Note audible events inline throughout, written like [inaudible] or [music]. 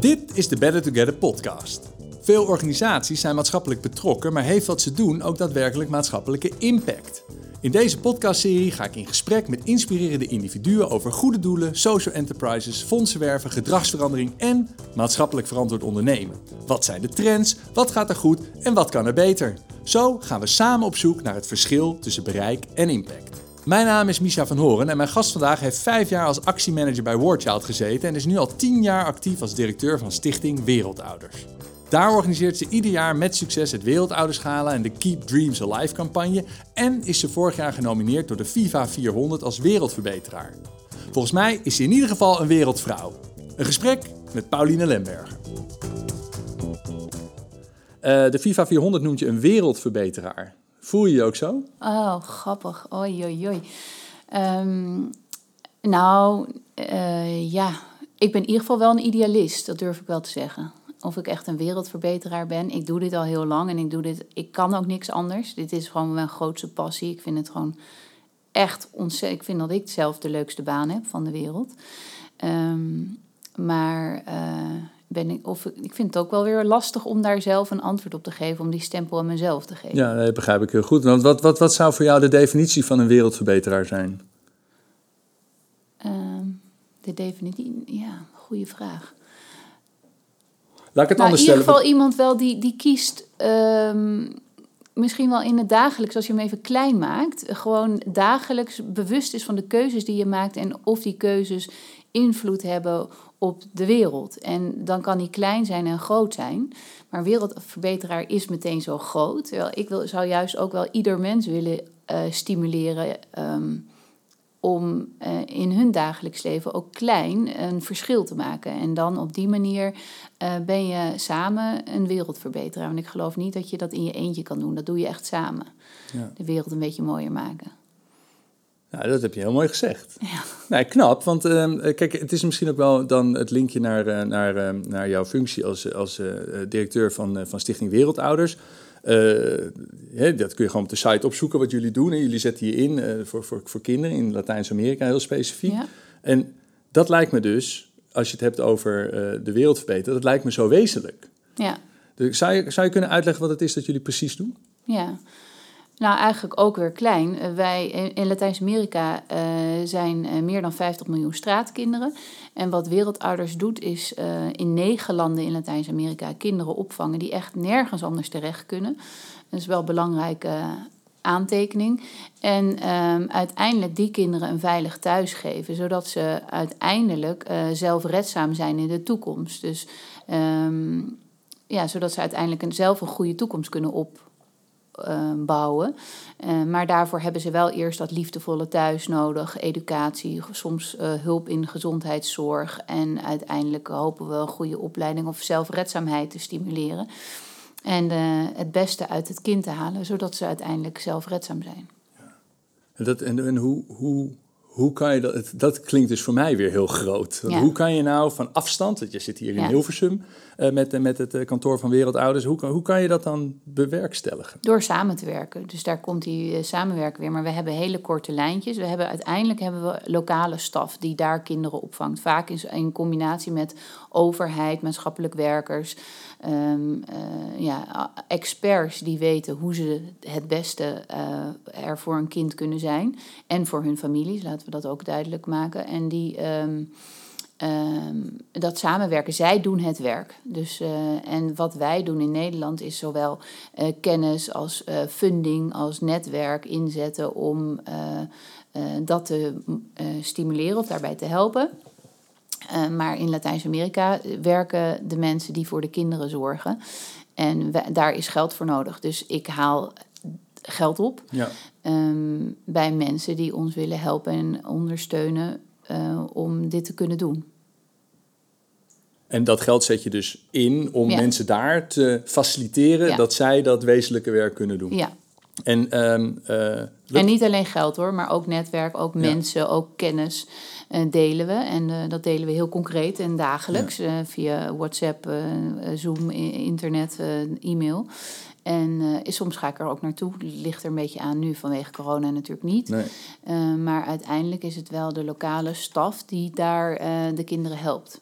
Dit is de Better Together podcast. Veel organisaties zijn maatschappelijk betrokken, maar heeft wat ze doen ook daadwerkelijk maatschappelijke impact? In deze podcastserie ga ik in gesprek met inspirerende individuen over goede doelen, social enterprises, fondsenwerven, gedragsverandering en maatschappelijk verantwoord ondernemen. Wat zijn de trends, wat gaat er goed en wat kan er beter? Zo gaan we samen op zoek naar het verschil tussen bereik en impact. Mijn naam is Misha van Horen en mijn gast vandaag heeft vijf jaar als actiemanager bij Wordchild gezeten en is nu al tien jaar actief als directeur van Stichting Wereldouders. Daar organiseert ze ieder jaar met succes het Wereldouderschala en de Keep Dreams Alive campagne en is ze vorig jaar genomineerd door de FIFA 400 als wereldverbeteraar. Volgens mij is ze in ieder geval een wereldvrouw. Een gesprek met Pauline Lemberger. Uh, de FIFA 400 noemt je een wereldverbeteraar. Voel je je ook zo? Oh, grappig. Oei, oei, oei. Ehm, nou, uh, ja, ik ben in ieder geval wel een idealist, dat durf ik wel te zeggen. Of ik echt een wereldverbeteraar ben. Ik doe dit al heel lang en ik doe dit. Ik kan ook niks anders. Dit is gewoon mijn grootste passie. Ik vind het gewoon echt ontzettend. Ik vind dat ik zelf de leukste baan heb van de wereld. Um, maar uh, ben ik, of, ik vind het ook wel weer lastig om daar zelf een antwoord op te geven, om die stempel aan mezelf te geven. Ja, dat begrijp ik heel goed. Want wat, wat, wat zou voor jou de definitie van een wereldverbeteraar zijn? Um, de definitie, ja, goede vraag. Laat ik het nou, anders in ieder stellen. geval iemand wel die, die kiest, um, misschien wel in het dagelijks, als je hem even klein maakt, gewoon dagelijks bewust is van de keuzes die je maakt en of die keuzes invloed hebben op de wereld. En dan kan die klein zijn en groot zijn. Maar wereldverbeteraar is meteen zo groot. Terwijl ik wil, zou juist ook wel ieder mens willen uh, stimuleren um, om uh, in hun dagelijks leven ook klein een verschil te maken. En dan op die manier uh, ben je samen een wereldverbeteraar. Want ik geloof niet dat je dat in je eentje kan doen. Dat doe je echt samen. Ja. De wereld een beetje mooier maken. Nou, dat heb je heel mooi gezegd. Ja. Nee, knap, want uh, kijk, het is misschien ook wel dan het linkje naar, uh, naar, uh, naar jouw functie als, als directeur van, van Stichting Wereldouders. Hè, dat kun je gewoon op de site opzoeken wat jullie doen. En jullie zetten je in voor, voor, voor kinderen in Latijns-Amerika heel specifiek. Ja. En dat lijkt me dus, als je het hebt over de wereld verbeteren, dat lijkt me zo wezenlijk. Ja. Dus zou, je, zou je kunnen uitleggen wat het is dat jullie precies doen? Ja. Nou, eigenlijk ook weer klein. Wij in Latijns-Amerika uh, zijn uh, meer dan 50 miljoen straatkinderen. En wat Wereldouders doet, is in negen landen in Latijns-Amerika kinderen opvangen die echt nergens anders terecht kunnen. Dat is wel een belangrijke aantekening. En um, uiteindelijk die kinderen een veilig thuis geven, zodat ze uiteindelijk zelfredzaam zijn in de toekomst. Dus um, ja, zodat ze uiteindelijk zelf een goede toekomst kunnen op uh, bouwen. Uh, maar daarvoor hebben ze wel eerst dat liefdevolle thuis nodig, educatie, soms uh, hulp in gezondheidszorg en uiteindelijk hopen we een goede opleiding of zelfredzaamheid te stimuleren. En het beste uit het kind te halen, zodat ze uiteindelijk zelfredzaam zijn. Ja. En, dat, en hoe, hoe, hoe kan je dat? Dat klinkt dus voor mij weer heel groot. Ja. Hoe kan je nou van afstand, want je zit hier in Ja. Hilversum uh, met, met het uh, kantoor van Wereldouders, hoe, kan- hoe kan je dat dan bewerkstelligen? Door samen te werken. Dus daar komt die eh, samenwerken weer. Maar we hebben hele korte lijntjes. We hebben, uiteindelijk hebben we lokale staf die daar kinderen opvangt. Vaak in, in combinatie met overheid, maatschappelijk werkers. Ehm, eh, ja, experts die weten hoe ze het beste eh, er voor een kind kunnen zijn. En voor hun families, laten we dat ook duidelijk maken. En die... ehm, ehm, dat samenwerken. Zij doen het werk. Dus, eh, en wat wij doen in Nederland is zowel kennis als funding, als netwerk inzetten om dat te stimuleren of daarbij te helpen. Eh, maar in Latijns-Amerika werken de mensen die voor de kinderen zorgen. En we- daar is geld voor nodig. Dus ik haal geld op Ja. ehm, bij mensen die ons willen helpen en ondersteunen eh, om dit te kunnen doen. En dat geld zet je dus in om Ja. mensen daar te faciliteren Ja. dat zij dat wezenlijke werk kunnen doen. Ja. En, ehm, eh, En niet alleen geld hoor, maar ook netwerk, ook mensen, ook kennis delen we. En eh, dat delen we heel concreet en dagelijks eh, via WhatsApp, eh, eh, Zoom, internet, eh, e-mail. En eh, soms ga ik er ook naartoe. Ligt er een beetje aan nu vanwege corona natuurlijk niet. nee. Eh, maar uiteindelijk is het wel de lokale staf die daar eh, de kinderen helpt.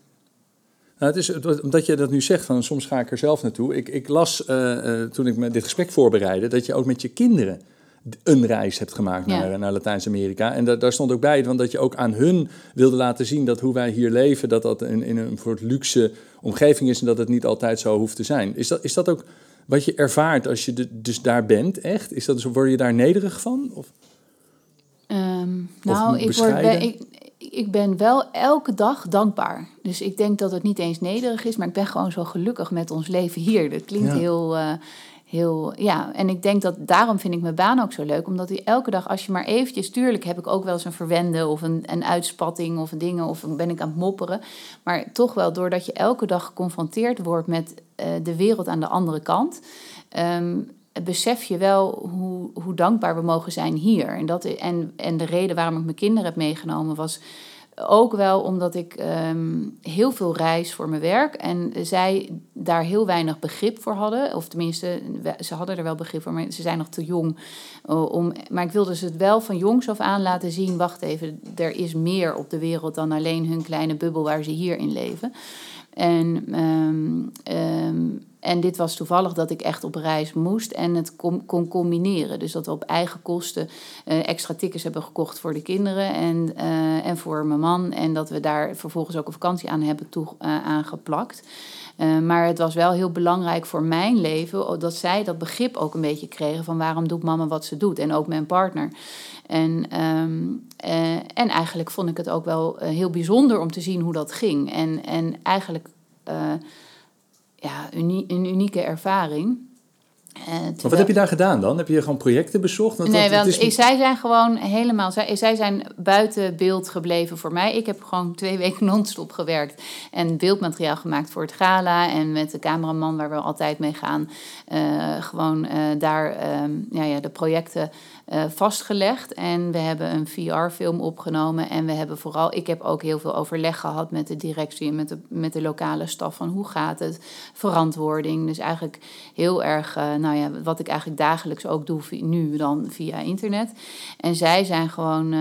Nou, het is, omdat je dat nu zegt, van soms ga ik er zelf naartoe. Ik, ik las toen ik me dit gesprek voorbereidde, dat je ook met je kinderen een reis hebt gemaakt naar, naar Latijns-Amerika. En da daar stond ook bij, want dat je ook aan hun wilde laten zien dat hoe wij hier leven, dat dat in, in een soort luxe omgeving is en dat het niet altijd zo hoeft te zijn. Is dat, is dat ook wat je ervaart als je de, dus daar bent, echt? Is dat, word je daar nederig van? Of, um, nou, ik, word, ik, ik ben wel elke dag dankbaar. Dus ik denk dat het niet eens nederig is, maar ik ben gewoon zo gelukkig met ons leven hier. Dat klinkt heel, uh, heel, ja. En ik denk dat daarom vind ik mijn baan ook zo leuk, omdat hij elke dag, als je maar eventjes, tuurlijk heb ik ook wel eens een verwende of een, een uitspatting of dingen, of ben ik aan het mopperen. Maar toch wel, doordat je elke dag geconfronteerd wordt met uh, de wereld aan de andere kant. Um, besef je wel hoe, hoe dankbaar we mogen zijn hier. En, dat, en, en de reden waarom ik mijn kinderen heb meegenomen was ook wel omdat ik um, heel veel reis voor mijn werk en zij daar heel weinig begrip voor hadden. Of tenminste, ze hadden er wel begrip voor, maar ze zijn nog te jong. Om, maar ik wilde ze het wel van jongs af aan laten zien: wacht even, er is meer op de wereld dan alleen hun kleine bubbel waar ze hier in leven. En um, um, en dit was toevallig dat ik echt op reis moest en het kon, kon combineren. Dus dat we op eigen kosten uh, extra tickets hebben gekocht voor de kinderen en, uh, en voor mijn man. En dat we daar vervolgens ook een vakantie aan hebben toe, uh, aangeplakt. maar het was wel heel belangrijk voor mijn leven dat zij dat begrip ook een beetje kregen van waarom doet mama wat ze doet. En ook mijn partner. En, um, en eigenlijk vond ik het ook wel heel bijzonder om te zien hoe dat ging. En, en eigenlijk ja, een unieke ervaring. Uh, wat heb je daar gedaan dan? Heb je gewoon projecten bezocht? Want nee, want is... zij zijn gewoon helemaal... Zij, zij zijn buiten beeld gebleven voor mij. Ik heb gewoon twee [laughs] weken non-stop gewerkt. En beeldmateriaal gemaakt voor het gala. En met de cameraman waar we altijd mee gaan. Uh, gewoon uh, daar um, ja, ja, de projecten uh, vastgelegd. En we hebben een VR-film opgenomen. En we hebben vooral, ik heb ook heel veel overleg gehad met de directie en met de, met de lokale staf van hoe gaat het, verantwoording. Dus eigenlijk heel erg, uh, nou ja, wat ik eigenlijk dagelijks ook doe nu dan via internet. En zij zijn gewoon.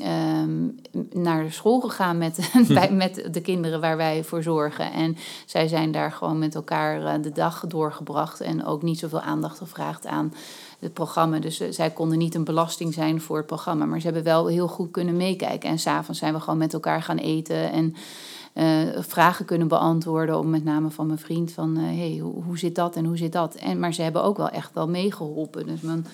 Um, naar de school gegaan met, [laughs] bij, met de kinderen waar wij voor zorgen. En zij zijn daar gewoon met elkaar uh, de dag doorgebracht en ook niet zoveel aandacht gevraagd aan het programma. Dus uh, zij konden niet een belasting zijn voor het programma. Maar ze hebben wel heel goed kunnen meekijken. En s'avonds zijn we gewoon met elkaar gaan eten. En uh, vragen kunnen beantwoorden. Om met name van mijn vriend van uh, hey, hoe, hoe, zit dat en hoe zit dat. En, maar ze hebben ook wel echt wel meegeholpen. Dus man,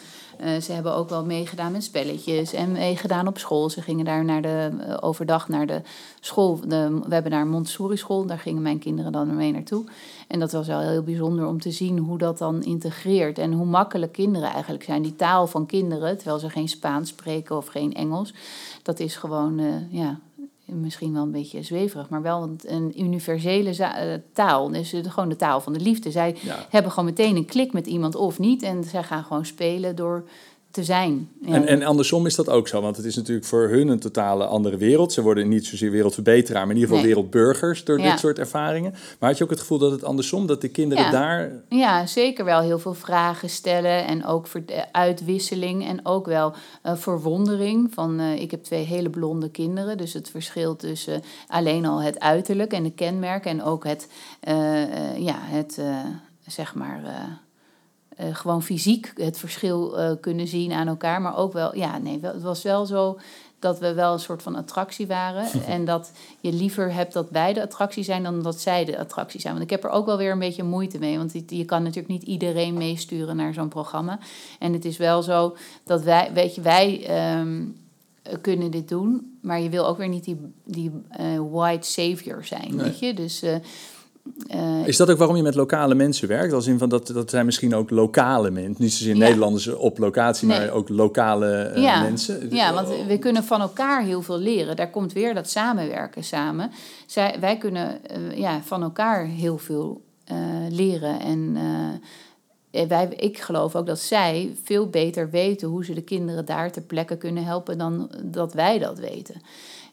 uh, ze hebben ook wel meegedaan met spelletjes en meegedaan op school. Ze gingen daar naar de, overdag naar de school. De, we hebben daar Montessori school. Daar gingen mijn kinderen dan mee naartoe. En dat was wel heel bijzonder om te zien hoe dat dan integreert. En hoe makkelijk kinderen eigenlijk zijn. Die taal van kinderen, terwijl ze geen Spaans spreken of geen Engels. Dat is gewoon, ja, misschien wel een beetje zweverig, maar wel een, universele eh, taal. Dus gewoon de taal van de liefde. Zij hebben gewoon meteen een klik met iemand of niet. En zij gaan gewoon spelen door te zijn. En, en andersom is dat ook zo, want het is natuurlijk voor hun een totale andere wereld. Ze worden niet zozeer wereldverbeteraar, maar in ieder geval wereldburgers door dit soort ervaringen. Maar had je ook het gevoel dat het andersom, dat de kinderen daar... Ja, zeker wel heel veel vragen stellen en ook voor uitwisseling en ook wel uh, verwondering. Van, uh, ik heb twee hele blonde kinderen, dus het verschil tussen alleen al het uiterlijk en de kenmerken en ook het, uh, ja, het zeg maar uh, gewoon fysiek het verschil uh, kunnen zien aan elkaar. Maar ook wel, ja, nee, het was wel zo dat we wel een soort van attractie waren. [laughs] en dat je liever hebt dat wij de attractie zijn dan dat zij de attractie zijn. Want ik heb er ook wel weer een beetje moeite mee. Want je kan natuurlijk niet iedereen meesturen naar zo'n programma. En het is wel zo dat wij, weet je, wij. Um, kunnen dit doen, maar je wil ook weer niet die, die uh, white savior zijn, weet je? Dus uh, is dat ook waarom je met lokale mensen werkt? Als in van dat, dat zijn misschien ook lokale mensen. Niet zozeer ja. Nederlanders op locatie, nee. maar ook lokale uh, ja. mensen. Ja, want we kunnen van elkaar heel veel leren. Daar komt weer dat samenwerken samen. Zij, wij kunnen uh, ja, van elkaar heel veel leren. En wij, ik geloof ook dat zij veel beter weten hoe ze de kinderen daar ter plekke kunnen helpen dan dat wij dat weten.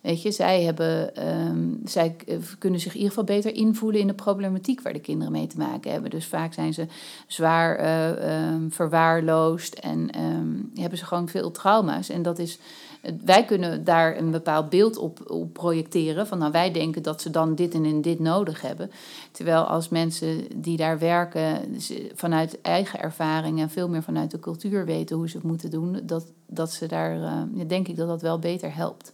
Weet je, zij, hebben, um, zij eh, kunnen zich in ieder geval beter invoelen in de problematiek waar de kinderen mee te maken hebben. Dus vaak zijn ze zwaar uh, verwaarloosd en um, hebben ze gewoon veel trauma's. En dat is wij kunnen daar een bepaald beeld op, op projecteren. Van nou, wij denken dat ze dan dit en dit nodig hebben. Terwijl als mensen die daar werken vanuit eigen ervaring en veel meer vanuit de cultuur weten hoe ze het moeten doen, dat, dat ze daar, uh, denk ik dat dat wel beter helpt.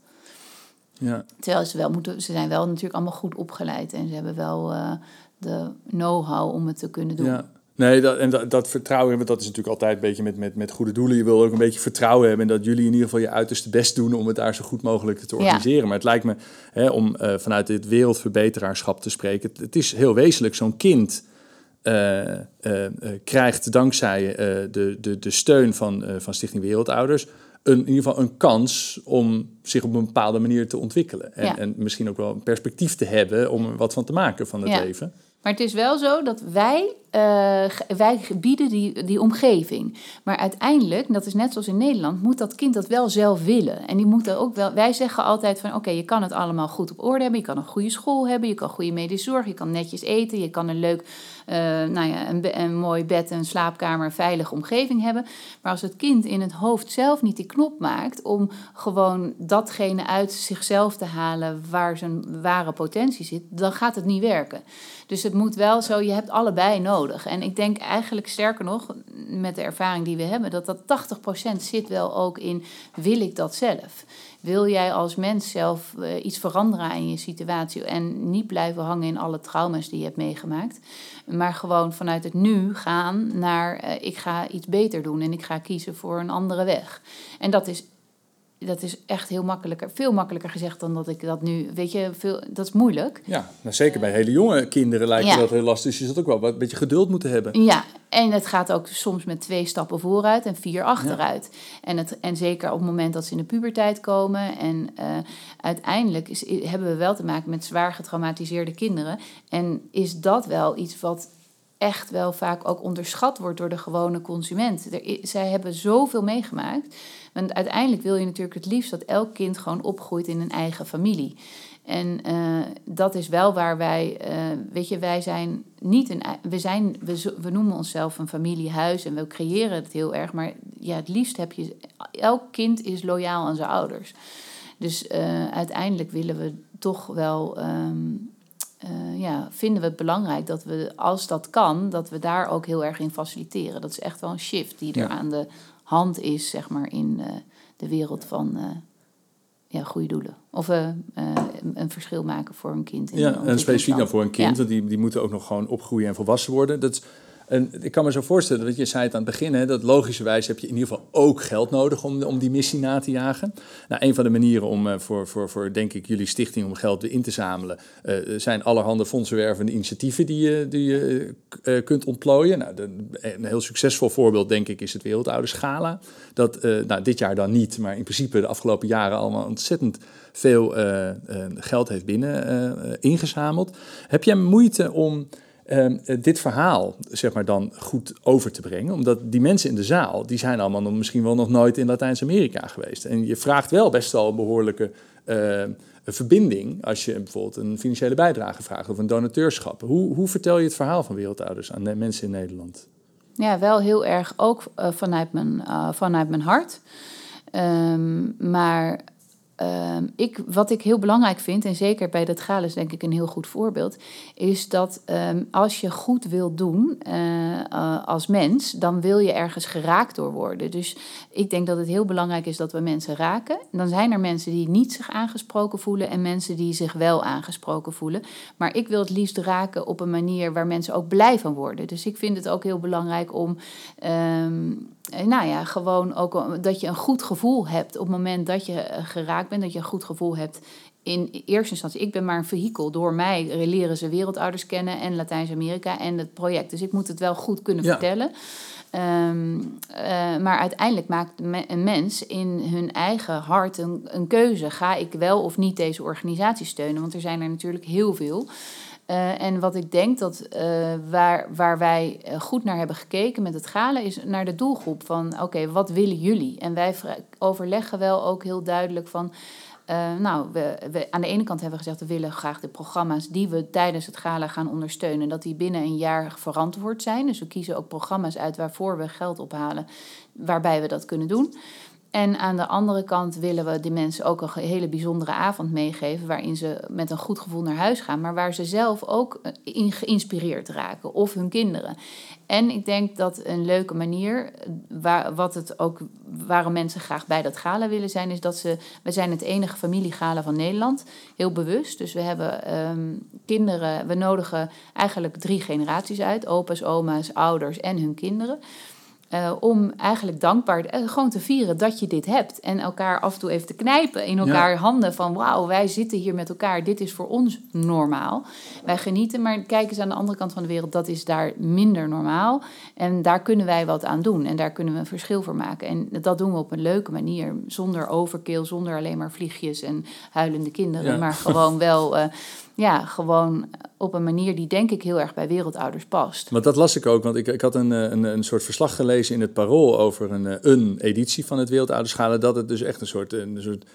Ja. Terwijl ze wel moeten, ze zijn wel natuurlijk allemaal goed opgeleid en ze hebben wel uh, de know-how om het te kunnen doen. Ja. Nee, dat, en dat, dat vertrouwen hebben, dat is natuurlijk altijd een beetje met, met, met goede doelen. Je wil ook een beetje vertrouwen hebben en dat jullie in ieder geval je uiterste best doen om het daar zo goed mogelijk te organiseren. Maar het lijkt me, hè, om uh, vanuit dit wereldverbeteraarschap te spreken, het, is heel wezenlijk. Zo'n kind uh, uh, krijgt dankzij de, de, de steun van, van Stichting Wereldouders een, in ieder geval een kans om zich op een bepaalde manier te ontwikkelen. En, ja. en misschien ook wel een perspectief te hebben om er wat van te maken van het ja. leven. Maar het is wel zo dat wij, uh, wij bieden die, die omgeving. Maar uiteindelijk, dat is net zoals in Nederland, moet dat kind dat wel zelf willen. En die moeten ook wel. Wij zeggen altijd van oké, je kan het allemaal goed op orde hebben. Je kan een goede school hebben, je kan goede medische zorg, je kan netjes eten, je kan een leuk, uh, nou ja, een, mooi bed, een slaapkamer, veilige omgeving hebben. Maar als het kind in het hoofd zelf niet die knop maakt om gewoon datgene uit zichzelf te halen waar zijn ware potentie zit, dan gaat het niet werken. Dus het moet wel zo, je hebt allebei nodig. En ik denk eigenlijk sterker nog, met de ervaring die we hebben, dat dat 80% zit wel ook in, wil ik dat zelf? Wil jij als mens zelf uh, iets veranderen in je situatie en niet blijven hangen in alle trauma's die je hebt meegemaakt, maar gewoon vanuit het nu gaan naar uh, ik ga iets beter doen en ik ga kiezen voor een andere weg. En dat is dat is echt heel makkelijker, veel makkelijker gezegd dan dat ik dat nu, weet je, veel, dat is moeilijk. Ja, nou zeker bij hele jonge kinderen lijkt me dat heel lastig. Dus je zult ook wel een beetje geduld moeten hebben. Ja, en het gaat ook soms met twee stappen vooruit en vier achteruit. En, het, en zeker op het moment dat ze in de puberteit komen. En uh, uiteindelijk is, hebben we wel te maken met zwaar getraumatiseerde kinderen. En is dat wel iets wat echt wel vaak ook onderschat wordt door de gewone consument. Er, zij hebben zoveel meegemaakt. Want uiteindelijk wil je natuurlijk het liefst dat elk kind gewoon opgroeit in een eigen familie. En uh, dat is wel waar wij, uh, weet je, wij zijn niet een, we zijn, we, we noemen onszelf een familiehuis en we creëren het heel erg, maar ja, het liefst heb je, elk kind is loyaal aan zijn ouders. Dus uh, uiteindelijk willen we toch wel um, uh, ja, vinden we het belangrijk dat we, als dat kan, dat we daar ook heel erg in faciliteren. Dat is echt wel een shift die er aan de hand is, zeg maar, in uh, de wereld van uh, ja, goede doelen. Of een verschil maken voor een kind. In ja, en specifiek dan voor een kind, want die, die moeten ook nog gewoon opgroeien en volwassen worden. Dat en ik kan me zo voorstellen dat je zei het aan het begin, dat logischerwijs heb je in ieder geval ook geld nodig om, om die missie na te jagen. Nou, een van de manieren om uh, voor, voor, voor, denk ik, jullie stichting om geld in te zamelen, uh, zijn allerhande fondsenwervende initiatieven die je, die je uh, kunt ontplooien. Nou, een heel succesvol voorbeeld, denk ik, is het Wereldoude Schala. Dat nou, dit jaar dan niet, maar in principe de afgelopen jaren allemaal ontzettend veel geld heeft binnen ingezameld. Heb jij moeite om Ehm, eh, dit verhaal zeg maar, dan goed over te brengen. Omdat die mensen in de zaal, die zijn allemaal nog, misschien wel nog nooit in Latijns-Amerika geweest. En je vraagt wel best wel een behoorlijke uh, verbinding als je bijvoorbeeld een financiële bijdrage vraagt of een donateurschap. Hoe, hoe vertel je het verhaal van wereldouders aan de mensen in Nederland? Ja, wel heel erg ook uh, vanuit, mijn, uh, vanuit mijn hart. Um, maar Uh, ik, wat ik heel belangrijk vind, en zeker bij dat gala is denk ik een heel goed voorbeeld, is dat um, als je goed wil doen uh, uh, als mens, dan wil je ergens geraakt door worden. Dus ik denk dat het heel belangrijk is dat we mensen raken. Dan zijn er mensen die niet zich aangesproken voelen en mensen die zich wel aangesproken voelen. Maar ik wil het liefst raken op een manier waar mensen ook blij van worden. Dus ik vind het ook heel belangrijk om. Um, nou ja, gewoon ook dat je een goed gevoel hebt op het moment dat je geraakt bent, dat je een goed gevoel hebt in eerste instantie. Ik ben maar een vehikel. Door mij leren ze wereldouders kennen en Latijns-Amerika en het project. Dus ik moet het wel goed kunnen vertellen. Um, uh, maar uiteindelijk maakt een mens in hun eigen hart een, een, keuze. Ga ik wel of niet deze organisatie steunen? Want er zijn er natuurlijk heel veel. Uh, en wat ik denk dat uh, waar, waar wij goed naar hebben gekeken met het galen, is naar de doelgroep van oké, wat willen jullie? En wij overleggen wel ook heel duidelijk van. Nou, we, we, aan de ene kant hebben we gezegd, we willen graag de programma's die we tijdens het gala gaan ondersteunen, dat die binnen een jaar verantwoord zijn. Dus we kiezen ook programma's uit waarvoor we geld ophalen, waarbij we dat kunnen doen. En aan de andere kant willen we die mensen ook een hele bijzondere avond meegeven. Waarin ze met een goed gevoel naar huis gaan. Maar waar ze zelf ook eh, in geïnspireerd raken. Of hun kinderen. En ik denk dat een leuke manier, waar, wat het ook, waarom mensen graag bij dat gala willen zijn, is dat ze, we zijn het enige familiegala van Nederland, heel bewust. Dus we hebben ehm, kinderen, we nodigen eigenlijk drie generaties uit, opa's, oma's, ouders en hun kinderen. Uh, om eigenlijk dankbaar, uh, gewoon te vieren dat je dit hebt. En elkaar af en toe even te knijpen in elkaar handen van wauw, wij zitten hier met elkaar. Dit is voor ons normaal. Wij genieten, maar kijk eens aan de andere kant van de wereld. Dat is daar minder normaal. En daar kunnen wij wat aan doen. En daar kunnen we een verschil voor maken. En dat doen we op een leuke manier. Zonder overkill, zonder alleen maar vliegjes en huilende kinderen. Maar gewoon wel... Uh, [laughs] ja, gewoon op een manier die denk ik heel erg bij wereldouders past. Want dat las ik ook, want ik, ik had een, eh, een, een soort verslag gelezen in het Parool over een, eh, een editie van het Wereldouderschalen. Dat het dus echt een soort, een soort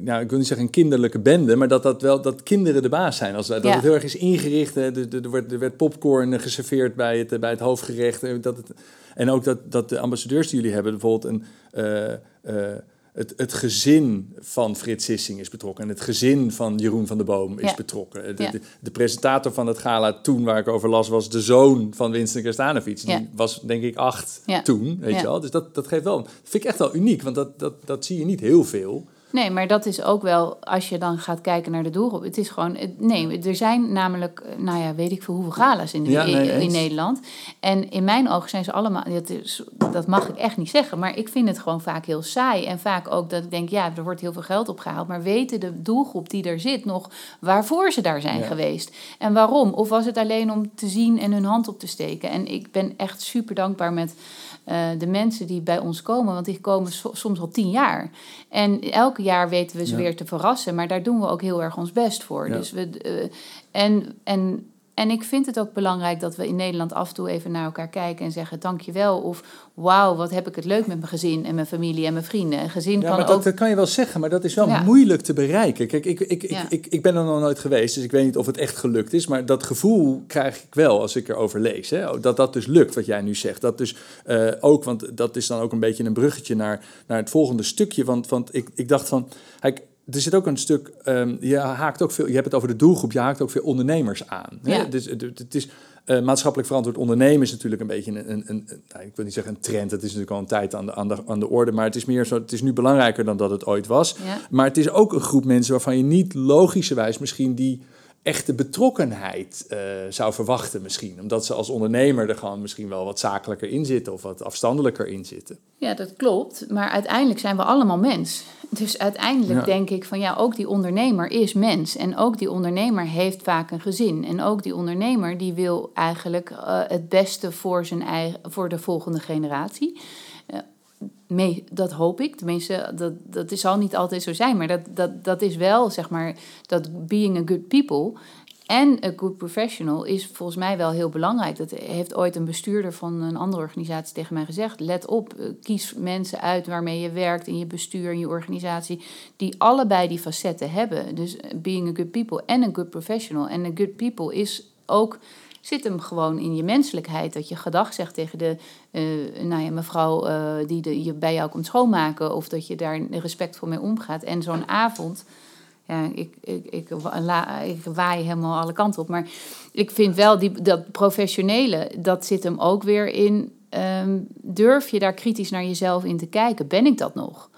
nou, ik wil niet zeggen een kinderlijke bende, maar dat, dat, wel, dat kinderen de baas zijn. Als, dat het heel erg is ingericht. Er, er, werd, er werd popcorn geserveerd bij het, bij het hoofdgerecht. Dat het, en ook dat, dat de ambassadeurs die jullie hebben, bijvoorbeeld een het, het gezin van Frits Sissing is betrokken. En het gezin van Jeroen van der Boom is betrokken. De, de, presentator van het gala toen waar ik over las... was de zoon van Winston Kerstanovic. Die was denk ik acht toen, weet je wel. Dus dat, dat geeft wel... Dat vind ik echt wel uniek, want dat, dat, dat zie je niet heel veel... Nee, maar dat is ook wel, als je dan gaat kijken naar de doelgroep. Het is gewoon, nee, er zijn namelijk, nou ja, weet ik veel hoeveel gala's in, in, Nederland. En in mijn ogen zijn ze allemaal, dat, is, dat mag ik echt niet zeggen, maar ik vind het gewoon vaak heel saai. En vaak ook dat ik denk, ja, er wordt heel veel geld opgehaald. Maar weten de doelgroep die er zit nog waarvoor ze daar zijn geweest? En waarom? Of was het alleen om te zien en hun hand op te steken? En ik ben echt super dankbaar met uh, de mensen die bij ons komen, want die komen soms al tien jaar. En elke jaar weten we ze weer te verrassen, maar daar doen we ook heel erg ons best voor. Dus we, uh, en, en en ik vind het ook belangrijk dat we in Nederland af en toe even naar elkaar kijken en zeggen dankjewel. Of wauw, wat heb ik het leuk met mijn gezin en mijn familie en mijn vrienden. Een gezin ja, kan maar dat, dat kan je wel zeggen, maar dat is wel moeilijk te bereiken. Kijk, ik, ik, ik, ik, ik ben er nog nooit geweest, dus ik weet niet of het echt gelukt is. Maar dat gevoel krijg ik wel als ik erover lees. Hè? Dat dat dus lukt, wat jij nu zegt. Dat dus uh, ook, want dat is dan ook een beetje een bruggetje naar, naar het volgende stukje. Want, want ik, ik dacht van, kijk, er zit ook een stuk, um, je haakt ook veel, je hebt het over de doelgroep, je haakt ook veel ondernemers aan. Hè? Ja. Dus het is uh, maatschappelijk verantwoord ondernemen is natuurlijk een beetje een, een, een, nou, ik wil niet zeggen een trend, het is natuurlijk al een tijd aan de, aan de, aan de orde, maar het is meer zo, het is nu belangrijker dan dat het ooit was. Ja. Maar het is ook een groep mensen waarvan je niet logischerwijs misschien die echte betrokkenheid uh, zou verwachten misschien. Omdat ze als ondernemer er gewoon misschien wel wat zakelijker in zitten of wat afstandelijker in zitten. Ja, dat klopt. Maar uiteindelijk zijn we allemaal mens. Dus uiteindelijk denk ik van ja, ook die ondernemer is mens. En ook die ondernemer heeft vaak een gezin. En ook die ondernemer die wil eigenlijk uh, het beste voor, zijn eigen, voor de volgende generatie. Uh, mee, dat hoop ik. Tenminste, dat, dat zal niet altijd zo zijn. Maar dat, dat, dat is wel, zeg maar, dat being a good people en a good professional is volgens mij wel heel belangrijk. Dat heeft ooit een bestuurder van een andere organisatie tegen mij gezegd. Let op, eh, kies mensen uit waarmee je werkt in je bestuur en je organisatie, die allebei die facetten hebben. Dus being a good people en a good professional. En a good people is ook zit hem gewoon in je menselijkheid. Dat je gedag zegt tegen de uh, nou ja, mevrouw uh, die je bij jou komt schoonmaken. Of dat je daar respectvol mee omgaat. En zo'n avond ja, ik, ik, ik, ik waai helemaal alle kanten op. Maar ik vind wel die, dat professionele, dat zit hem ook weer in. Um, durf je daar kritisch naar jezelf in te kijken? Ben ik dat nog?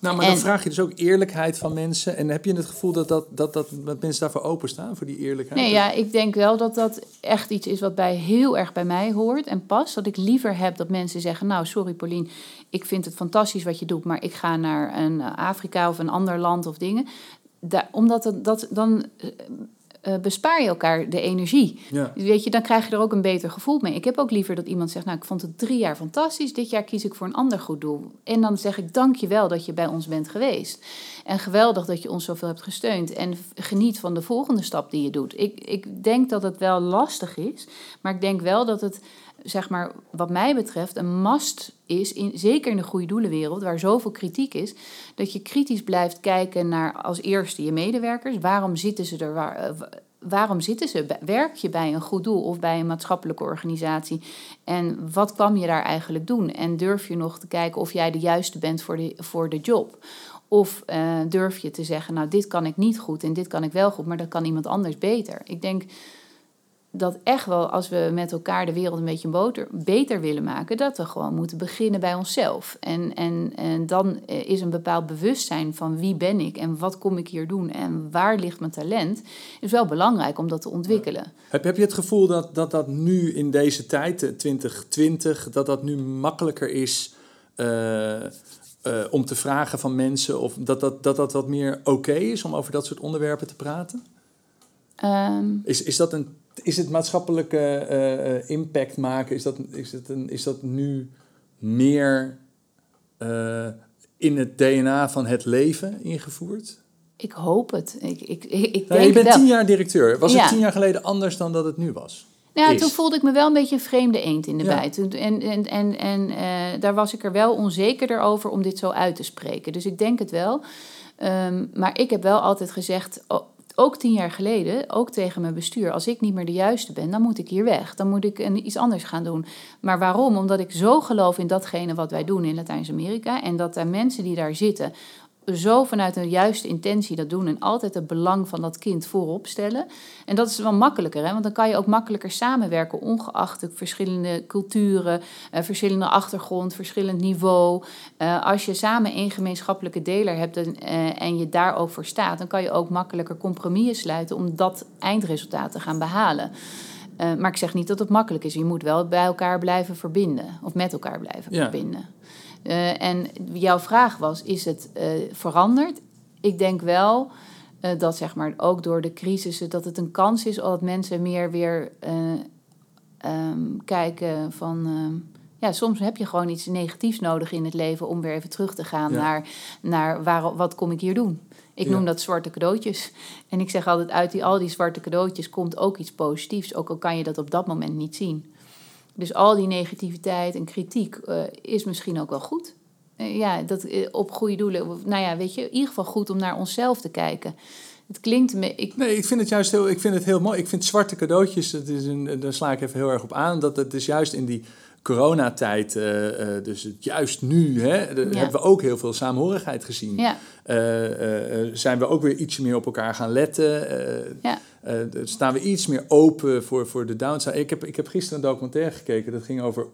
Nou, maar dan vraag je dus ook eerlijkheid van mensen. En heb je het gevoel dat, dat, dat, dat, dat mensen daarvoor openstaan, voor die eerlijkheid? Nee, ja, ik denk wel dat dat echt iets is wat bij, heel erg bij mij hoort en past. Dat ik liever heb dat mensen zeggen, nou, sorry Paulien, ik vind het fantastisch wat je doet, maar ik ga naar een Afrika of een ander land of dingen. Daar, omdat het, dat dan eh, uh, bespaar je elkaar de energie. Ja. Weet je, dan krijg je er ook een beter gevoel mee. Ik heb ook liever dat iemand zegt, nou, ik vond het drie jaar fantastisch. Dit jaar kies ik voor een ander goed doel. En dan zeg ik, dank je wel dat je bij ons bent geweest. En geweldig dat je ons zoveel hebt gesteund. En geniet van de volgende stap die je doet. Ik, ik denk dat het wel lastig is. Maar ik denk wel dat het zeg maar, wat mij betreft, een must is, in, zeker in de goede doelenwereld, waar zoveel kritiek is, dat je kritisch blijft kijken naar als eerste je medewerkers. Waarom zitten ze er? Eh, waarom zitten ze? Werk je bij een goed doel of bij een maatschappelijke organisatie? En wat kwam je daar eigenlijk doen? En durf je nog te kijken of jij de juiste bent voor de, voor de job? Of uh, durf je te zeggen, nou, dit kan ik niet goed en dit kan ik wel goed, maar dat kan iemand anders beter. Ik denk dat echt wel, als we met elkaar de wereld een beetje beter, beter willen maken, dat we gewoon moeten beginnen bij onszelf. En, en, en dan eh, is een bepaald bewustzijn van wie ben ik en wat kom ik hier doen en waar ligt mijn talent, is wel belangrijk om dat te ontwikkelen. Heb, heb je het gevoel dat, dat dat nu in deze tijd, 2020, eh, dat dat nu makkelijker is uh, om te vragen van mensen of dat dat, dat, dat wat meer oké is om over dat soort onderwerpen te praten? Um, is, is dat een is het maatschappelijke eh, eh, impact maken, is dat, is, het een, is dat nu meer uh, in het DNA van het leven ingevoerd? Ik hoop het. Ik, ik, ik, nou, je bent tien jaar directeur. Was het tien jaar geleden anders dan dat het nu was? Ja, toen voelde ik me wel een beetje een vreemde eend in de ja. bijt. En, en, en, en uh, daar was ik er wel onzekerder over om dit zo uit te spreken. Dus ik denk het wel. Um, maar ik heb wel altijd gezegd, oh, ook tien jaar geleden, ook tegen mijn bestuur, als ik niet meer de juiste ben, dan moet ik hier weg. Dan moet ik iets anders gaan doen. Maar waarom? Omdat ik zo geloof in datgene wat wij doen in Latijns-Amerika en dat er mensen die daar zitten zo vanuit een juiste intentie dat doen en altijd het belang van dat kind voorop stellen. En dat is wel makkelijker, hè? want dan kan je ook makkelijker samenwerken, ongeacht de verschillende culturen, eh, verschillende achtergrond, verschillend niveau. Eh, als je samen één gemeenschappelijke deler hebt en, eh, en je daar ook voor staat, dan kan je ook makkelijker compromissen sluiten om dat eindresultaat te gaan behalen. Uh, maar ik zeg niet dat het makkelijk is. Je moet wel bij elkaar blijven verbinden. Of met elkaar blijven ja. verbinden. Uh, en jouw vraag was, is het uh, veranderd? Ik denk wel uh, dat zeg maar ook door de crisis dat het een kans is dat mensen meer weer um, kijken van... Um, ja, soms heb je gewoon iets negatiefs nodig in het leven om weer even terug te gaan ja. naar, naar waar, wat kom ik hier doen. Ik ja. noem dat zwarte cadeautjes. En ik zeg altijd, uit die, al die zwarte cadeautjes komt ook iets positiefs, ook al kan je dat op dat moment niet zien. Dus al die negativiteit en kritiek uh, is misschien ook wel goed. Uh, ja, dat, uh, op goede doelen. Nou ja, weet je, in ieder geval goed om naar onszelf te kijken. Het klinkt me. Ik... Nee, ik vind het juist heel, ik vind het heel mooi. Ik vind zwarte cadeautjes, dat is een, daar sla ik even heel erg op aan. Dat het is juist in die coronatijd, uh, uh, dus juist nu, hè, ja. hebben we ook heel veel samenhorigheid gezien. Ja. Uh, zijn we ook weer iets meer op elkaar gaan letten. ja. staan we iets meer open voor, voor de downside. Ik heb, ik heb gisteren een documentaire gekeken, dat ging over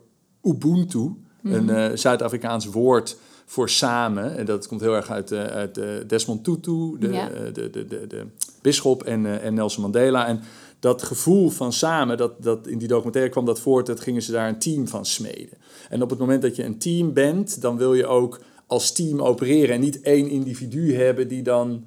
Ubuntu, mm -hmm. een Zuid-Afrikaans woord voor samen. En dat komt heel erg uit, uit Desmond Tutu, de, de, de, de, de bisschop en, en Nelson Mandela. En dat gevoel van samen, dat, dat in die documentaire kwam dat voort, dat gingen ze daar een team van smeden. En op het moment dat je een team bent, dan wil je ook als team opereren en niet één individu hebben die dan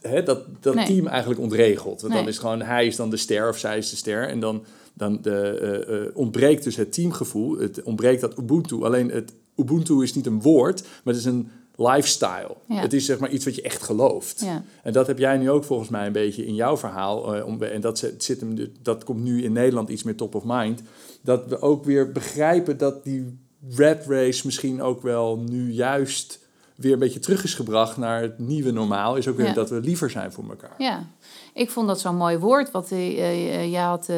hè, dat, dat nee. team eigenlijk ontregelt. Want nee. dan is gewoon, hij is dan de ster of zij is de ster. En dan, dan de, uh, uh, ontbreekt dus het teamgevoel, het ontbreekt dat Ubuntu. Alleen het Ubuntu is niet een woord, maar het is een lifestyle. Ja. Het is zeg maar iets wat je echt gelooft. Ja. En dat heb jij nu ook volgens mij een beetje in jouw verhaal. Uh, om, en dat, zit hem, dat komt nu in Nederland iets meer top of mind. Dat we ook weer begrijpen dat die red race misschien ook wel nu juist weer een beetje terug is gebracht naar het nieuwe normaal. Is ook weer ja. dat we liever zijn voor elkaar. Ja, ik vond dat zo'n mooi woord. Wat uh, uh, jij had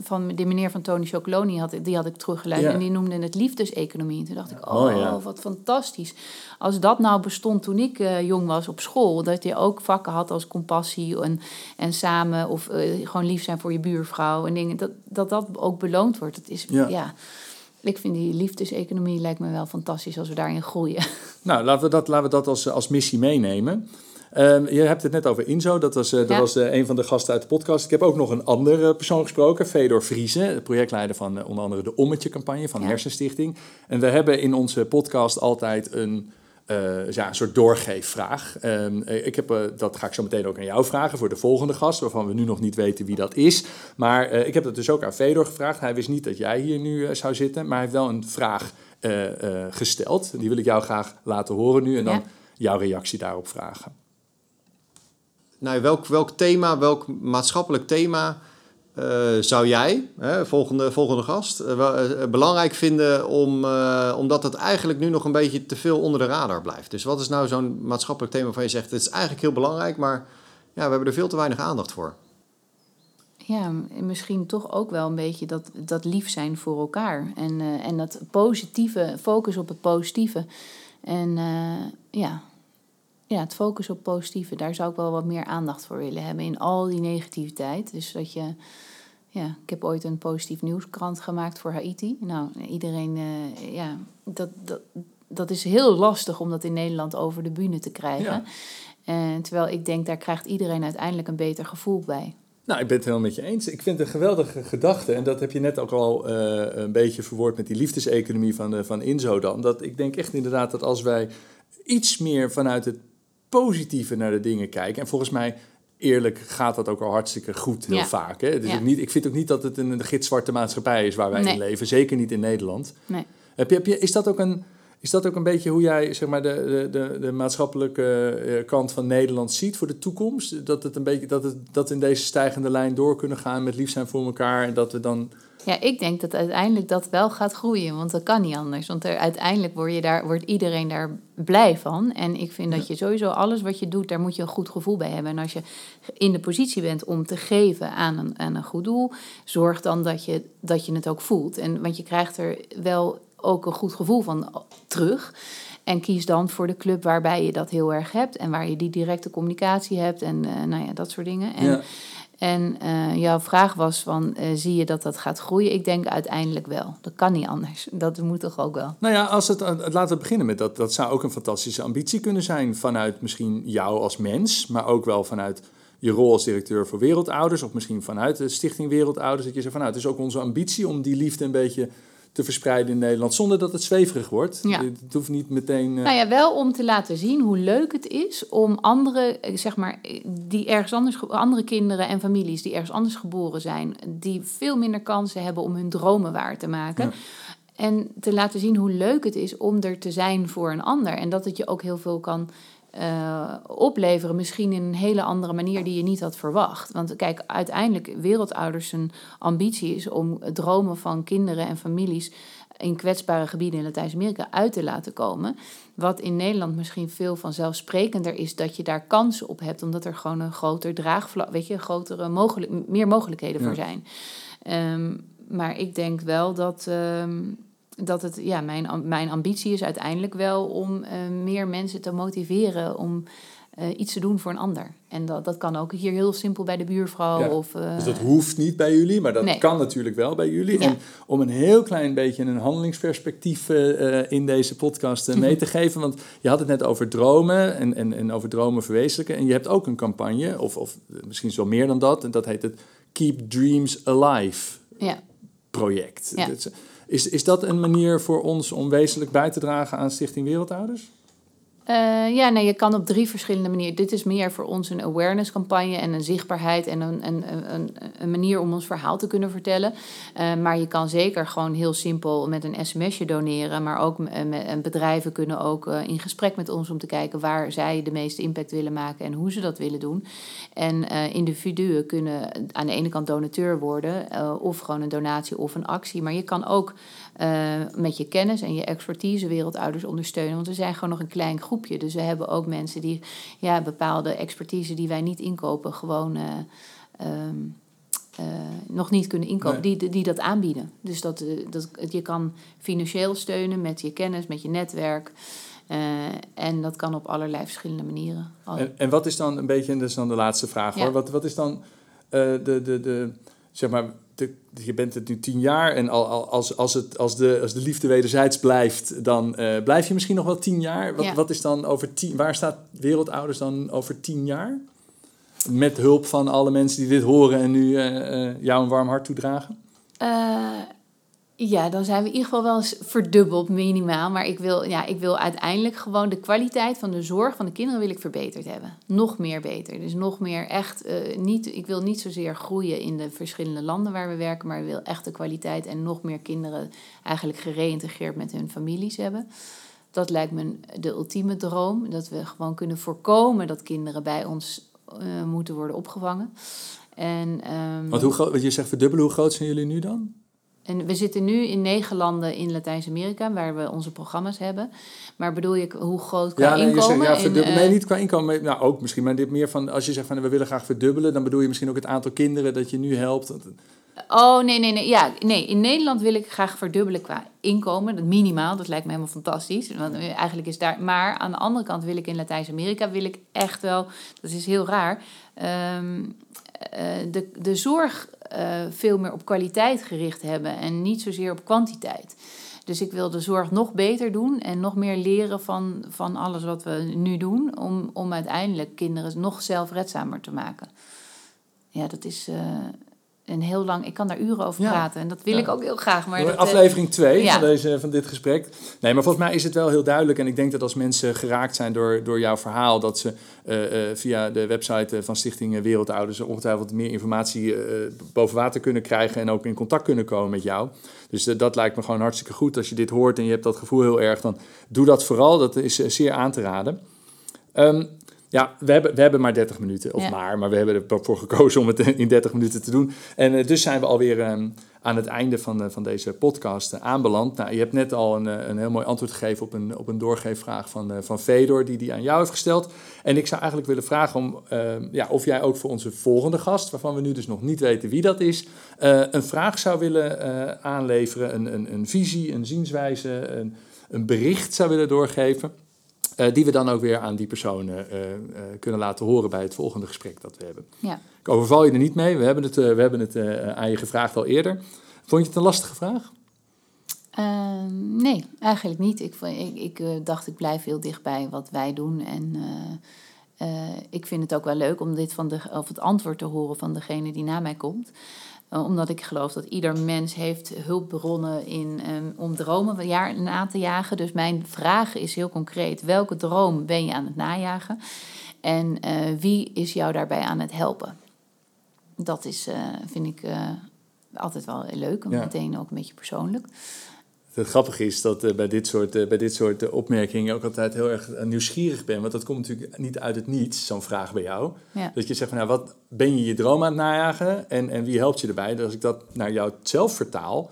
van de meneer van Tony Chocoloni had, die had ik teruggeleid. Ja. En die noemde het liefdeseconomie. En toen dacht ik, oh, oh ja. wat fantastisch. Als dat nou bestond toen ik uh, jong was op school, dat je ook vakken had als compassie en, en samen of uh, gewoon lief zijn voor je buurvrouw en dingen, dat dat, dat ook beloond wordt. Het is, ja. ja. Ik vind die liefdeseconomie lijkt me wel fantastisch als we daarin groeien. [laughs] Nou, laten we dat, laten we dat als, als missie meenemen. Um, je hebt het net over Inzo, dat was, uh, dat ja. was uh, een van de gasten uit de podcast. Ik heb ook nog een andere persoon gesproken, Fedor Vriezen, de projectleider van onder andere de Ommetje-campagne van ja. Hersenstichting. En we hebben in onze podcast altijd een, ja, een soort doorgeefvraag. Um, ik heb, dat ga ik zo meteen ook aan jou vragen voor de volgende gast, waarvan we nu nog niet weten wie dat is. Maar ik heb dat dus ook aan Fedor gevraagd. Hij wist niet dat jij hier nu zou zitten, maar hij heeft wel een vraag gesteld. Die wil ik jou graag laten horen nu en dan ja. jouw reactie daarop vragen nou, welk, welk thema, welk maatschappelijk thema uh, zou jij, hè, volgende, volgende gast, uh, uh, belangrijk vinden om, omdat het eigenlijk nu nog een beetje te veel onder de radar blijft? Dus wat is nou zo'n maatschappelijk thema waarvan je zegt, het is eigenlijk heel belangrijk, maar ja, we hebben er veel te weinig aandacht voor. Ja, misschien toch ook wel een beetje dat, dat lief zijn voor elkaar. En, en dat positieve, focus op het positieve. En ja, ja, het focus op positieve, daar zou ik wel wat meer aandacht voor willen hebben in al die negativiteit. Dus dat je, ja, ik heb ooit een positief nieuwskrant gemaakt voor Haiti. Nou, iedereen, uh, ja, dat, dat, dat is heel lastig om dat in Nederland over de bühne te krijgen. Ja. En terwijl ik denk, daar krijgt iedereen uiteindelijk een beter gevoel bij. Nou, ik ben het helemaal met je eens. Ik vind het een geweldige gedachte. En dat heb je net ook al uh, een beetje verwoord met die liefdeseconomie van, uh, van Inzo dan. Dat ik denk echt inderdaad dat als wij iets meer vanuit het positieve naar de dingen kijken. En volgens mij, eerlijk, gaat dat ook al hartstikke goed heel Ja. vaak. Hè? Dus Ja. niet, ik vind ook niet dat het een gitzwarte maatschappij is waar wij Nee. in leven. Zeker niet in Nederland. Nee. Heb je, heb je, is, dat ook een, is dat ook een beetje hoe jij zeg maar, de, de, de, de maatschappelijke eh, kant van Nederland ziet voor de toekomst? Dat, het een beetje, dat, het, dat we in deze stijgende lijn door kunnen gaan met lief zijn voor elkaar. En dat we dan. Ja, ik denk dat uiteindelijk dat wel gaat groeien, want dat kan niet anders. Want er, uiteindelijk word, je daar, wordt iedereen daar blij van. En ik vind dat je sowieso alles wat je doet, daar moet je een goed gevoel bij hebben. En als je in de positie bent om te geven aan een, aan een goed doel, zorg dan dat je, dat je het ook voelt. En, want je krijgt er wel ook een goed gevoel van terug. En kies dan voor de club waarbij je dat heel erg hebt en waar je die directe communicatie hebt en eh, nou ja, dat soort dingen. En, Ja. En eh, jouw vraag was van, eh, zie je dat dat gaat groeien? Ik denk uiteindelijk wel. Dat kan niet anders. Dat moet toch ook wel. Nou ja, als het, eh, laten we beginnen met dat. Dat zou ook een fantastische ambitie kunnen zijn. Vanuit misschien jou als mens, maar ook wel vanuit je rol als directeur voor Wereldouders. Of misschien vanuit de Stichting Wereldouders. Dat je zegt van nou, het is ook onze ambitie om die liefde een beetje te verspreiden in Nederland. Zonder dat het zweverig wordt. Ja. Het hoeft niet meteen. eh, Nou ja, wel om te laten zien hoe leuk het is om andere, eh, zeg maar, eh, die ergens anders, andere kinderen en families die ergens anders geboren zijn, die veel minder kansen hebben om hun dromen waar te maken. Ja. En te laten zien hoe leuk het is om er te zijn voor een ander. En dat het je ook heel veel kan eh, opleveren, misschien in een hele andere manier die je niet had verwacht. Want kijk, uiteindelijk, wereldouders zijn ambitie is om dromen van kinderen en families in kwetsbare gebieden in Latijns-Amerika uit te laten komen. Wat in Nederland misschien veel vanzelfsprekender is dat je daar kansen op hebt, omdat er gewoon een groter draagvlak, weet je, grotere mogelijk, meer mogelijkheden Ja. voor zijn. Ehm, maar ik denk wel dat, ehm, dat het, ja, mijn, mijn ambitie is uiteindelijk wel om eh, meer mensen te motiveren om eh, iets te doen voor een ander. En dat, dat kan ook hier heel simpel bij de buurvrouw. Ja, Of, eh, Dus dat hoeft niet bij jullie, maar dat Nee. kan natuurlijk wel bij jullie. Ja. En om een heel klein beetje een handelingsperspectief in deze podcast mee te [laughs] geven. Want je had het net over dromen en, en, en over dromen verwezenlijken. En je hebt ook een campagne, of, of misschien zo meer dan dat. En dat heet het Keep Dreams Alive ja. project. Ja. Dat is- Is, is dat een manier voor ons om wezenlijk bij te dragen aan Stichting Wereldouders? Eh, ja, nee, je kan op drie verschillende manieren. Dit is meer voor ons een awareness campagne en een zichtbaarheid en een, een, een, een manier om ons verhaal te kunnen vertellen. Eh, maar je kan zeker gewoon heel simpel met een sms'je doneren. Maar ook bedrijven kunnen ook eh, in gesprek met ons om te kijken waar zij de meeste impact willen maken en hoe ze dat willen doen. En individuen kunnen aan de ene kant donateur worden, of gewoon een donatie of een actie. Maar je kan ook eh, met je kennis en je expertise wereldouders ondersteunen. Want we zijn gewoon nog een klein groepje. Dus we hebben ook mensen die ja, bepaalde expertise die wij niet inkopen, gewoon eh, ehm, eh, nog niet kunnen inkopen, Nee. die, die dat aanbieden. Dus dat, dat, je kan financieel steunen met je kennis, met je netwerk. En dat kan op allerlei verschillende manieren. En, en wat is dan een beetje, en dat is dan de laatste vraag Ja. hoor. Wat, wat is dan de, de, de, zeg maar, de, je bent het nu tien jaar en al, al- als, als, het, als, de, als de liefde wederzijds blijft, dan eh, blijf je misschien nog wel tien jaar. Wat, Ja. wat is dan over tien, waar staat Wereldouders dan over tien jaar? Met hulp van alle mensen die dit horen en nu eh, eh, jou een warm hart toedragen? Ja, dan zijn we in ieder geval wel eens verdubbeld minimaal. Maar ik wil, ja, ik wil uiteindelijk gewoon de kwaliteit van de zorg van de kinderen wil ik verbeterd hebben. Nog meer beter. Dus nog meer echt, eh, niet, ik wil niet zozeer groeien in de verschillende landen waar we werken. Maar ik wil echt de kwaliteit en nog meer kinderen eigenlijk gereïntegreerd met hun families hebben. Dat lijkt me de ultieme droom. Dat we gewoon kunnen voorkomen dat kinderen bij ons eh, moeten worden opgevangen. En, Want hoe groot, je zegt verdubbelen, hoe groot zijn jullie nu dan? En we zitten nu in negen landen in Latijns-Amerika waar we onze programma's hebben. Maar bedoel je hoe groot qua Ja, nee, je inkomen? zegt, ja, En, verdubbelen. eh, nee, niet qua inkomen. Nou, ook misschien, maar dit meer van als je zegt van we willen graag verdubbelen, dan bedoel je misschien ook het aantal kinderen dat je nu helpt. Oh, nee, nee, nee. Ja, nee. In Nederland wil ik graag verdubbelen qua inkomen. Dat minimaal, dat lijkt me helemaal fantastisch. Want eh, eigenlijk is daar... Maar aan de andere kant wil ik in Latijns-Amerika... wil ik echt wel... Dat is heel raar. ehm, eh, de, de zorg eh, veel meer op kwaliteit gericht hebben... en niet zozeer op kwantiteit. Dus ik wil de zorg nog beter doen... en nog meer leren van, van alles wat we nu doen... om, om uiteindelijk kinderen nog zelfredzamer te maken. Ja, dat is... een heel lang. Ik kan daar uren over Ja. praten en dat wil Ja. ik ook heel graag. Maar dat, eh, Aflevering 2 ja. van, deze, van dit gesprek. Nee, maar volgens mij is het wel heel duidelijk. En ik denk dat als mensen geraakt zijn door, door jouw verhaal, dat ze eh, eh, via de website van Stichting Wereldouders ongetwijfeld meer informatie eh, boven water kunnen krijgen en ook in contact kunnen komen met jou. Dus dat lijkt me gewoon hartstikke goed. Als je dit hoort en je hebt dat gevoel heel erg, dan doe dat vooral. Dat is zeer aan te raden. Ehm, ja, we hebben, we hebben maar 30 minuten. Of Ja. maar, maar we hebben ervoor gekozen om het in 30 minuten te doen. En eh, dus zijn we alweer ehm, aan het einde van, eh, van deze podcast eh, aanbeland. Nou, je hebt net al een, een heel mooi antwoord gegeven op een, op een doorgeefvraag van, van Fedor, die die aan jou heeft gesteld. En ik zou eigenlijk willen vragen om, ehm, ja, of jij ook voor onze volgende gast, waarvan we nu dus nog niet weten wie dat is, een vraag zou willen aanleveren, een, een, een visie, een zienswijze, een, een bericht zou willen doorgeven. Eh, die we dan ook weer aan die personen eh, eh, kunnen laten horen bij het volgende gesprek dat we hebben. ja. Ik overval je er niet mee, we hebben het, we hebben het aan je gevraagd al eerder. Vond je het een lastige vraag? Ehm, nee, eigenlijk niet. Ik, ik, ik dacht, ik blijf heel dichtbij wat wij doen. En ik vind het ook wel leuk om dit van de, of het antwoord te horen van degene die na mij komt. Eh, omdat ik geloof dat ieder mens heeft hulpbronnen in, ehm, om dromen jaar na te jagen. Dus mijn vraag is heel concreet. Welke droom ben je aan het najagen? En eh, wie is jou daarbij aan het helpen? Dat is, eh, vind ik altijd wel leuk. En Ja. meteen ook een beetje persoonlijk. Het grappige is dat eh, bij dit soort, eh, bij dit soort eh, opmerkingen ook altijd heel erg nieuwsgierig ben. Want dat komt natuurlijk niet uit het niets, zo'n vraag bij jou. Ja. Dat je zegt van, nou, wat ben je je droom aan het najagen en, en wie helpt je erbij? Dus als ik dat naar jou zelf vertaal,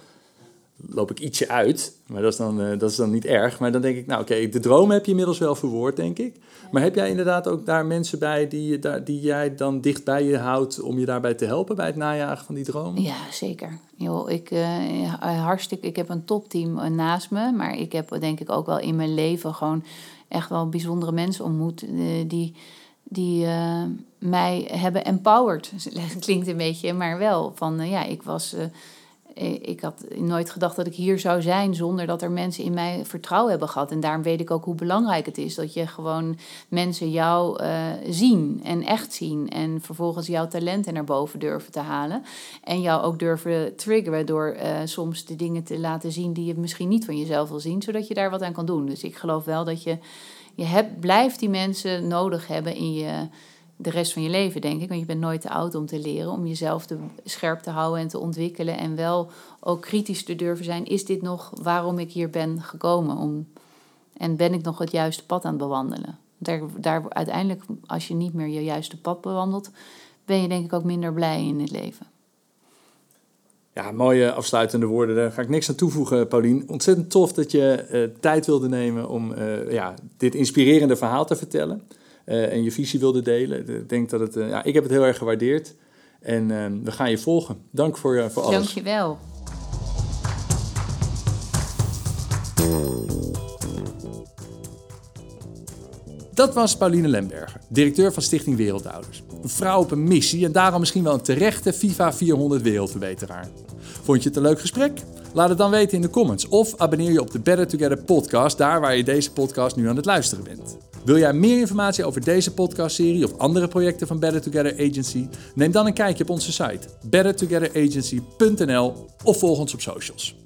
loop ik ietsje uit. Maar dat is dan, eh, dat is dan niet erg. Maar dan denk ik, nou oké, de droom heb je inmiddels wel verwoord, denk ik. Maar heb jij inderdaad ook daar mensen bij die, je daar, die jij dan dicht bij je houdt om je daarbij te helpen bij het najagen van die droom? Ja, zeker. Joh, ik, eh, hartstikke, ik heb een topteam eh, naast me, maar ik heb denk ik ook wel in mijn leven gewoon echt wel bijzondere mensen ontmoet eh, die, die eh, mij hebben empowered. [laughs] Klinkt een beetje, maar wel van eh, ja, ik was. Eh, ik had nooit gedacht dat ik hier zou zijn zonder dat er mensen in mij vertrouwen hebben gehad. En daarom weet ik ook hoe belangrijk het is dat je gewoon mensen jou eh, zien en echt zien. En vervolgens jouw talenten naar boven durven te halen. En jou ook durven triggeren door eh, soms de dingen te laten zien die je misschien niet van jezelf wil zien, zodat je daar wat aan kan doen. Dus ik geloof wel dat je, je hebt, blijft die mensen nodig hebben in je de rest van je leven, denk ik. Want je bent nooit te oud om te leren, om jezelf te scherp te houden en te ontwikkelen. En wel ook kritisch te durven zijn. Is dit nog waarom ik hier ben gekomen? Om, en ben ik nog het juiste pad aan het bewandelen? Daar, daar uiteindelijk, als je niet meer je juiste pad bewandelt, ben je denk ik ook minder blij in het leven. Ja, mooie afsluitende woorden. Daar ga ik niks aan toevoegen, Paulien. Ontzettend tof dat je eh, tijd wilde nemen om eh, ja, dit inspirerende verhaal te vertellen. Eh, en je visie wilde delen. Ik denk dat het, eh, ja, ik heb het heel erg gewaardeerd. En eh, we gaan je volgen. Dank voor, eh, voor alles. Dank je wel. Dat was Pauline Lemberger, directeur van Stichting Wereldouders. Een vrouw op een missie en daarom misschien wel een terechte FIFA 400 wereldverbeteraar. Vond je het een leuk gesprek? Laat het dan weten in de comments of abonneer je op de Better Together podcast, daar waar je deze podcast nu aan het luisteren bent. Wil jij meer informatie over deze podcastserie of andere projecten van Better Together Agency? Neem dan een kijkje op onze site bettertogetheragency.nl of volg ons op socials.